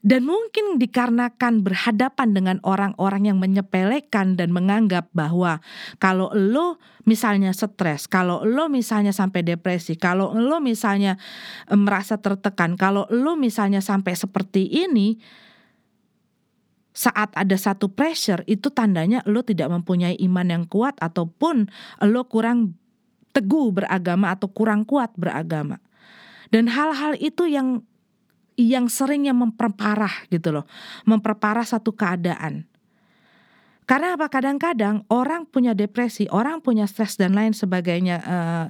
Speaker 1: Dan mungkin dikarenakan berhadapan dengan orang-orang yang menyepelekan dan menganggap bahwa kalau lo misalnya stres, kalau lo misalnya sampai depresi, kalau lo misalnya eh, merasa tertekan, kalau lo misalnya sampai seperti ini, saat ada satu pressure itu tandanya lo tidak mempunyai iman yang kuat ataupun lo kurang teguh beragama atau kurang kuat beragama. Dan hal-hal itu yang yang seringnya memperparah gitu loh, memperparah satu keadaan. Karena apa? Kadang-kadang orang punya depresi, orang punya stres dan lain sebagainya, uh,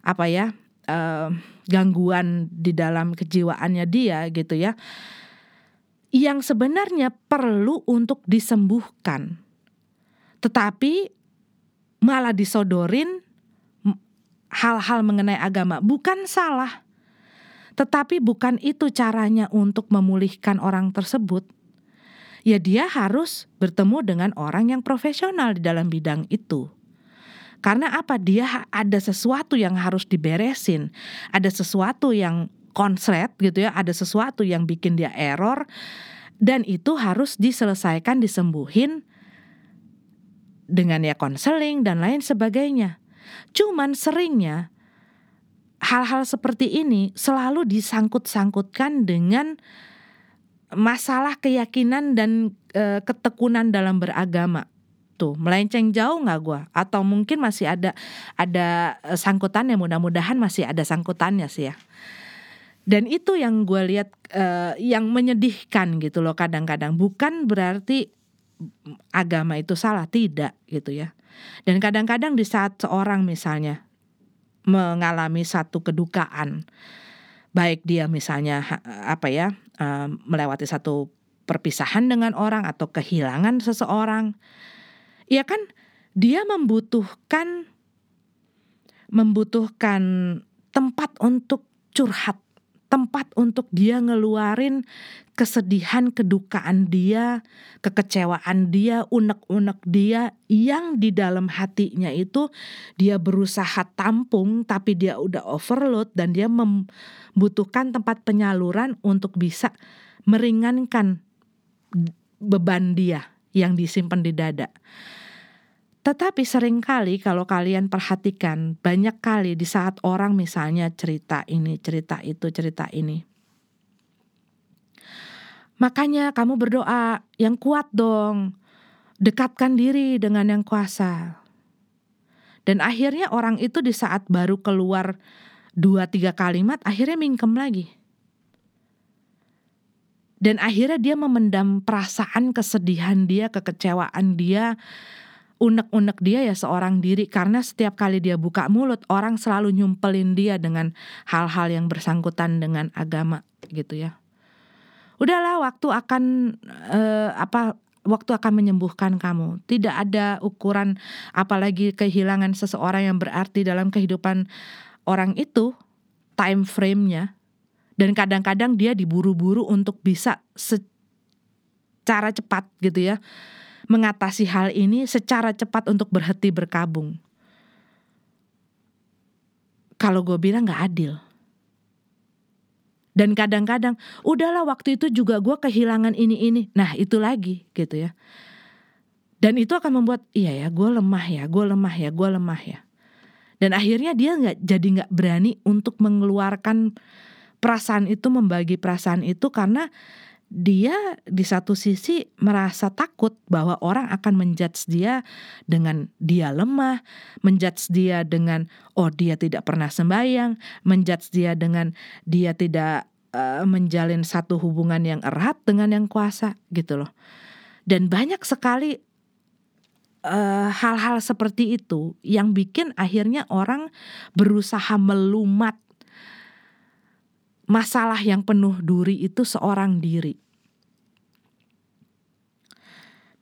Speaker 1: apa ya, uh, gangguan di dalam kejiwaannya dia gitu ya, yang sebenarnya perlu untuk disembuhkan, tetapi malah disodorin hal-hal mengenai agama bukan salah tetapi bukan itu caranya untuk memulihkan orang tersebut. Ya dia harus bertemu dengan orang yang profesional di dalam bidang itu. Karena apa? Dia ada sesuatu yang harus diberesin, ada sesuatu yang konslet gitu ya, ada sesuatu yang bikin dia error dan itu harus diselesaikan, disembuhin dengan ya konseling dan lain sebagainya. Cuman seringnya hal-hal seperti ini selalu disangkut-sangkutkan dengan masalah keyakinan dan e, ketekunan dalam beragama. Tuh melenceng jauh nggak gue atau mungkin masih ada ada e, sangkutannya? Mudah-mudahan masih ada sangkutannya sih ya. Dan itu yang gue lihat uh, yang menyedihkan gitu loh kadang-kadang. Bukan berarti agama itu salah? Tidak gitu ya. Dan kadang-kadang di saat seorang misalnya mengalami satu kedukaan baik dia misalnya apa ya melewati satu perpisahan dengan orang atau kehilangan seseorang ya kan dia membutuhkan membutuhkan tempat untuk curhat tempat untuk dia ngeluarin kesedihan, kedukaan dia, kekecewaan dia, unek-unek dia yang di dalam hatinya itu dia berusaha tampung tapi dia udah overload dan dia membutuhkan tempat penyaluran untuk bisa meringankan beban dia yang disimpan di dada. Tetapi sering kali kalau kalian perhatikan banyak kali di saat orang misalnya cerita ini, cerita itu, cerita ini. Makanya kamu berdoa yang kuat dong. Dekatkan diri dengan yang kuasa. Dan akhirnya orang itu di saat baru keluar dua tiga kalimat akhirnya mingkem lagi. Dan akhirnya dia memendam perasaan kesedihan dia, kekecewaan dia, unek-unek dia ya seorang diri karena setiap kali dia buka mulut orang selalu nyumpelin dia dengan hal-hal yang bersangkutan dengan agama gitu ya. Udahlah waktu akan uh, apa waktu akan menyembuhkan kamu. Tidak ada ukuran apalagi kehilangan seseorang yang berarti dalam kehidupan orang itu time frame-nya dan kadang-kadang dia diburu-buru untuk bisa secara cepat gitu ya mengatasi hal ini secara cepat untuk berhenti berkabung. Kalau gue bilang gak adil. Dan kadang-kadang, udahlah waktu itu juga gue kehilangan ini-ini. Nah itu lagi gitu ya. Dan itu akan membuat, iya ya gue lemah ya, gue lemah ya, gue lemah ya. Dan akhirnya dia nggak jadi nggak berani untuk mengeluarkan perasaan itu, membagi perasaan itu karena dia di satu sisi merasa takut bahwa orang akan menjudge dia dengan dia lemah, menjudge dia dengan oh dia tidak pernah sembahyang, menjudge dia dengan dia tidak uh, menjalin satu hubungan yang erat dengan yang kuasa gitu loh. Dan banyak sekali Eh, hal-hal uh, seperti itu yang bikin akhirnya orang berusaha melumat masalah yang penuh duri itu seorang diri.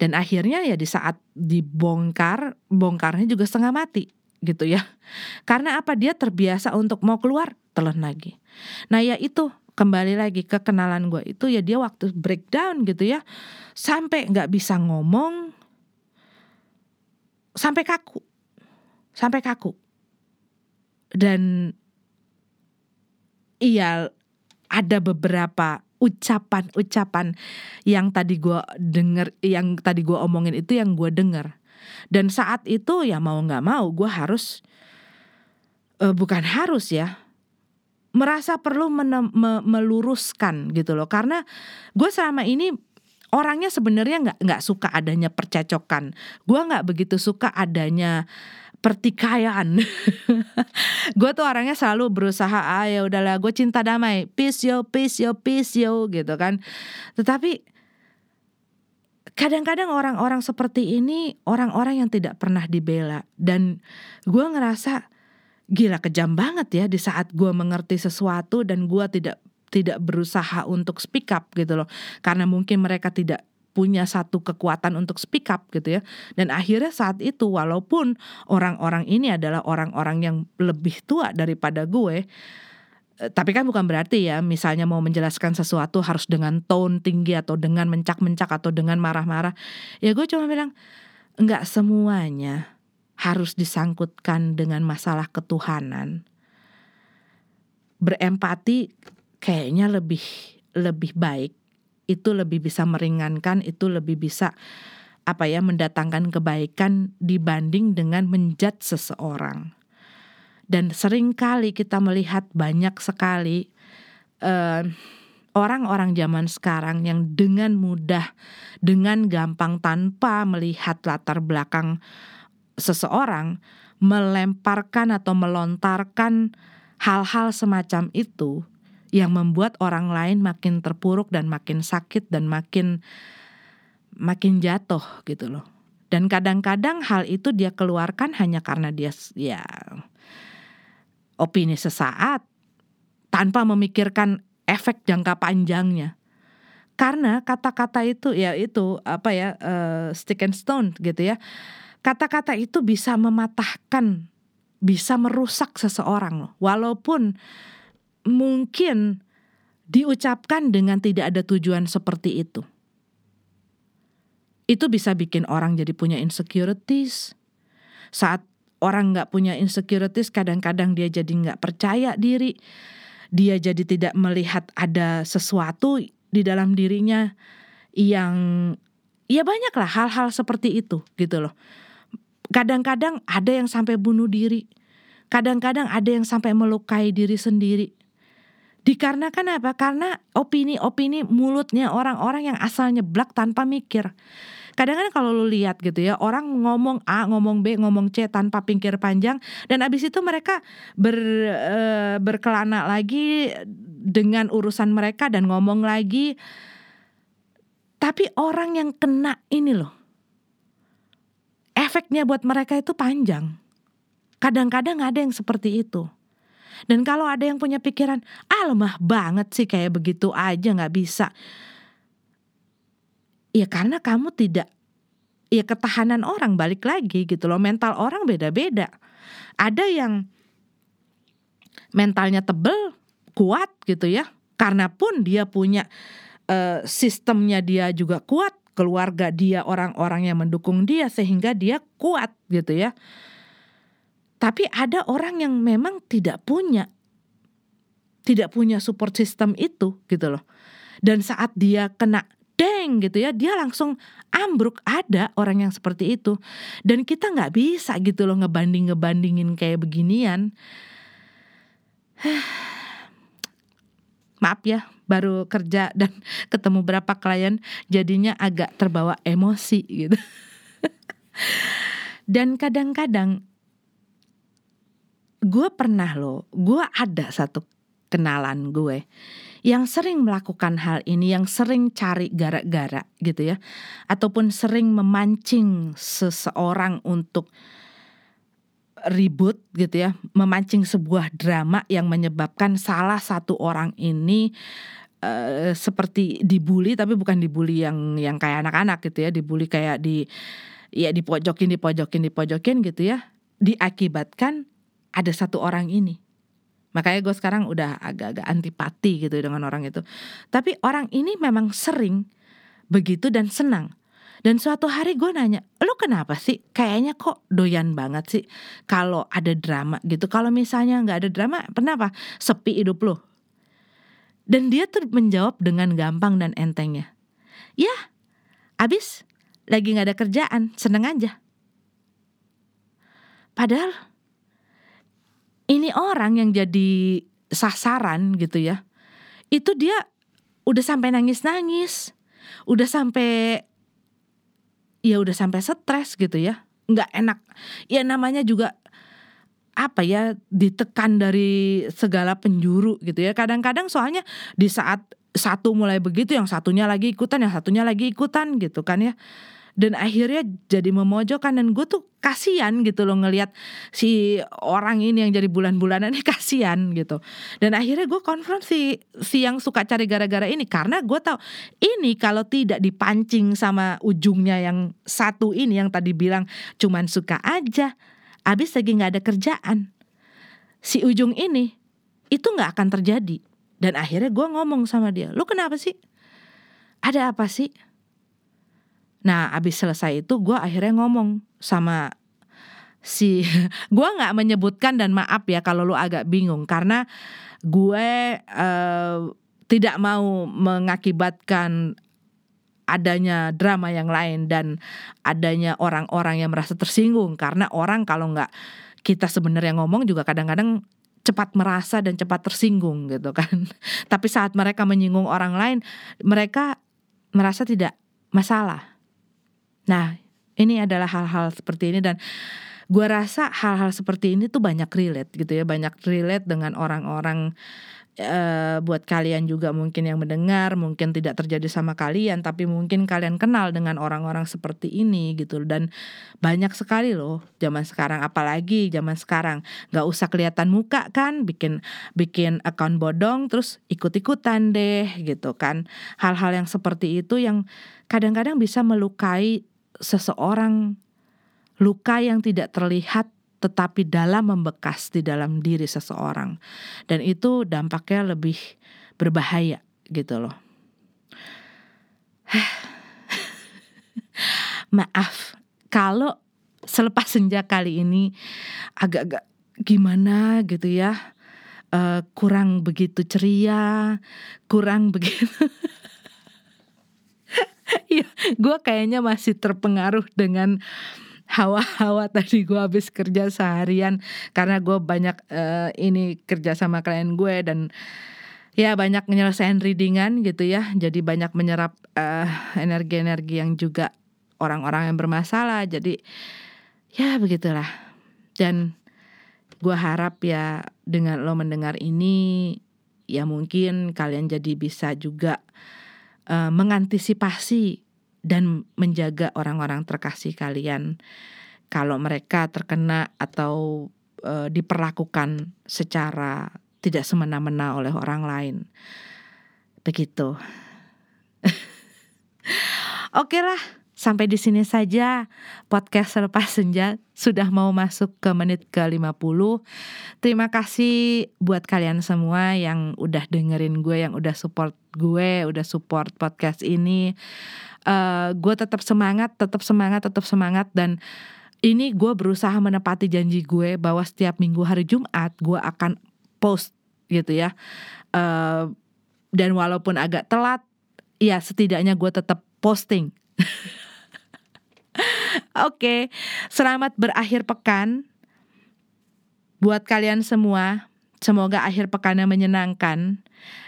Speaker 1: Dan akhirnya ya di saat dibongkar, bongkarnya juga setengah mati gitu ya. Karena apa dia terbiasa untuk mau keluar telan lagi. Nah ya itu kembali lagi ke kenalan gue itu ya dia waktu breakdown gitu ya sampai nggak bisa ngomong sampai kaku sampai kaku dan iya ada beberapa ucapan-ucapan yang tadi gue denger yang tadi gue omongin itu yang gue denger. Dan saat itu ya mau nggak mau gue harus uh, bukan harus ya merasa perlu me meluruskan gitu loh. Karena gue selama ini orangnya sebenarnya nggak nggak suka adanya percecokan gue nggak begitu suka adanya pertikaian. Gue tuh orangnya selalu berusaha ah ya udahlah gue cinta damai. Peace yo peace yo peace yo gitu kan. Tetapi kadang-kadang orang-orang seperti ini orang-orang yang tidak pernah dibela. Dan gue ngerasa gila kejam banget ya di saat gue mengerti sesuatu dan gue tidak tidak berusaha untuk speak up gitu loh. Karena mungkin mereka tidak punya satu kekuatan untuk speak up gitu ya. Dan akhirnya saat itu walaupun orang-orang ini adalah orang-orang yang lebih tua daripada gue eh, tapi kan bukan berarti ya misalnya mau menjelaskan sesuatu harus dengan tone tinggi atau dengan mencak-mencak atau dengan marah-marah ya gue cuma bilang nggak semuanya harus disangkutkan dengan masalah ketuhanan. Berempati kayaknya lebih lebih baik itu lebih bisa meringankan itu lebih bisa apa ya mendatangkan kebaikan dibanding dengan menjat seseorang. Dan sering kali kita melihat banyak sekali orang orang-orang zaman sekarang yang dengan mudah dengan gampang tanpa melihat latar belakang seseorang melemparkan atau melontarkan hal-hal semacam itu yang membuat orang lain makin terpuruk dan makin sakit dan makin makin jatuh gitu loh. Dan kadang-kadang hal itu dia keluarkan hanya karena dia ya opini sesaat tanpa memikirkan efek jangka panjangnya. Karena kata-kata itu ya itu apa ya uh, stick and stone gitu ya. Kata-kata itu bisa mematahkan, bisa merusak seseorang loh. Walaupun mungkin diucapkan dengan tidak ada tujuan seperti itu. Itu bisa bikin orang jadi punya insecurities. Saat orang nggak punya insecurities, kadang-kadang dia jadi nggak percaya diri. Dia jadi tidak melihat ada sesuatu di dalam dirinya yang ya banyak lah hal-hal seperti itu gitu loh. Kadang-kadang ada yang sampai bunuh diri. Kadang-kadang ada yang sampai melukai diri sendiri Dikarenakan apa? Karena opini-opini mulutnya orang-orang yang asalnya nyeblak tanpa mikir. Kadang-kadang kalau lu lihat gitu ya, orang ngomong A, ngomong B, ngomong C tanpa pikir panjang dan abis itu mereka ber, e, berkelana lagi dengan urusan mereka dan ngomong lagi. Tapi orang yang kena ini loh, efeknya buat mereka itu panjang. Kadang-kadang ada yang seperti itu. Dan kalau ada yang punya pikiran, ah lemah banget sih kayak begitu aja nggak bisa. Ya karena kamu tidak, ya ketahanan orang balik lagi gitu loh. Mental orang beda-beda. Ada yang mentalnya tebel, kuat gitu ya. Karena pun dia punya uh, sistemnya dia juga kuat, keluarga dia, orang-orang yang mendukung dia sehingga dia kuat gitu ya. Tapi ada orang yang memang tidak punya tidak punya support system itu gitu loh. Dan saat dia kena deng gitu ya, dia langsung ambruk ada orang yang seperti itu. Dan kita nggak bisa gitu loh ngebanding ngebandingin kayak beginian. Maaf ya, baru kerja dan ketemu berapa klien jadinya agak terbawa emosi gitu. dan kadang-kadang gue pernah loh, gue ada satu kenalan gue yang sering melakukan hal ini, yang sering cari gara-gara gitu ya, ataupun sering memancing seseorang untuk ribut gitu ya, memancing sebuah drama yang menyebabkan salah satu orang ini uh, seperti dibully tapi bukan dibully yang yang kayak anak-anak gitu ya, dibully kayak di ya dipojokin, dipojokin, dipojokin gitu ya, diakibatkan ada satu orang ini Makanya gue sekarang udah agak-agak antipati gitu dengan orang itu. Tapi orang ini memang sering begitu dan senang. Dan suatu hari gue nanya, lo kenapa sih? Kayaknya kok doyan banget sih kalau ada drama gitu. Kalau misalnya nggak ada drama, kenapa? Sepi hidup lo. Dan dia tuh menjawab dengan gampang dan entengnya. Ya, abis lagi nggak ada kerjaan, seneng aja. Padahal ini orang yang jadi sasaran gitu ya. Itu dia udah sampai nangis-nangis. Udah sampai ya udah sampai stres gitu ya. Nggak enak. Ya namanya juga apa ya ditekan dari segala penjuru gitu ya. Kadang-kadang soalnya di saat satu mulai begitu yang satunya lagi ikutan yang satunya lagi ikutan gitu kan ya dan akhirnya jadi memojokkan dan gue tuh kasihan gitu loh ngelihat si orang ini yang jadi bulan-bulanan ini kasihan gitu. Dan akhirnya gue konfront si si yang suka cari gara-gara ini karena gue tahu ini kalau tidak dipancing sama ujungnya yang satu ini yang tadi bilang cuman suka aja abis lagi nggak ada kerjaan si ujung ini itu nggak akan terjadi. Dan akhirnya gue ngomong sama dia lu kenapa sih? Ada apa sih Nah abis selesai itu gue akhirnya ngomong sama si gue nggak menyebutkan dan maaf ya kalau lu agak bingung karena gue uh, tidak mau mengakibatkan adanya drama yang lain dan adanya orang-orang yang merasa tersinggung. Karena orang kalau nggak kita sebenarnya ngomong juga kadang-kadang cepat merasa dan cepat tersinggung gitu kan. Tapi saat mereka menyinggung orang lain mereka merasa tidak masalah Nah, ini adalah hal-hal seperti ini dan gue rasa hal-hal seperti ini tuh banyak relate gitu ya, banyak relate dengan orang-orang Uh, buat kalian juga mungkin yang mendengar mungkin tidak terjadi sama kalian tapi mungkin kalian kenal dengan orang-orang seperti ini gitu dan banyak sekali loh zaman sekarang apalagi zaman sekarang. Nggak usah kelihatan muka kan bikin bikin account bodong terus ikut-ikutan deh gitu kan. Hal-hal yang seperti itu yang kadang-kadang bisa melukai seseorang luka yang tidak terlihat tetapi dalam membekas di dalam diri seseorang dan itu dampaknya lebih berbahaya gitu loh. Maaf kalau selepas senja kali ini agak-agak gimana gitu ya. Uh, kurang begitu ceria, kurang begitu Iya, gue kayaknya masih terpengaruh dengan hawa-hawa tadi gue habis kerja seharian. Karena gue banyak uh, ini kerja sama klien gue dan ya banyak menyelesaikan readingan gitu ya. Jadi banyak menyerap eh, energi-energi yang juga orang-orang yang bermasalah. Jadi ya begitulah. Dan gue harap ya dengan lo mendengar ini ya mungkin kalian jadi bisa juga uh, mengantisipasi dan menjaga orang-orang terkasih kalian kalau mereka terkena atau uh, diperlakukan secara tidak semena-mena oleh orang lain. Begitu. Oke lah, sampai di sini saja podcast Selepas Senja sudah mau masuk ke menit ke-50. Terima kasih buat kalian semua yang udah dengerin gue, yang udah support gue, udah support podcast ini. Uh, gue tetap semangat, tetap semangat, tetap semangat dan ini gue berusaha menepati janji gue bahwa setiap minggu hari Jumat gue akan post gitu ya. Uh, dan walaupun agak telat, ya setidaknya gue tetap posting. Oke, selamat berakhir pekan buat kalian semua. Semoga akhir pekannya menyenangkan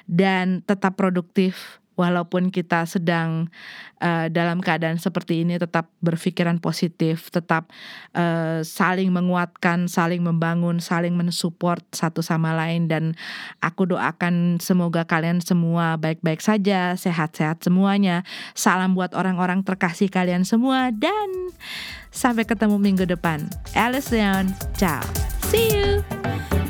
Speaker 1: dan tetap produktif walaupun kita sedang uh, dalam keadaan seperti ini tetap berpikiran positif, tetap uh, saling menguatkan, saling membangun, saling mensupport satu sama lain dan aku doakan semoga kalian semua baik-baik saja, sehat-sehat semuanya. Salam buat orang-orang terkasih kalian semua dan sampai ketemu minggu depan. Alice Leon, ciao. See you.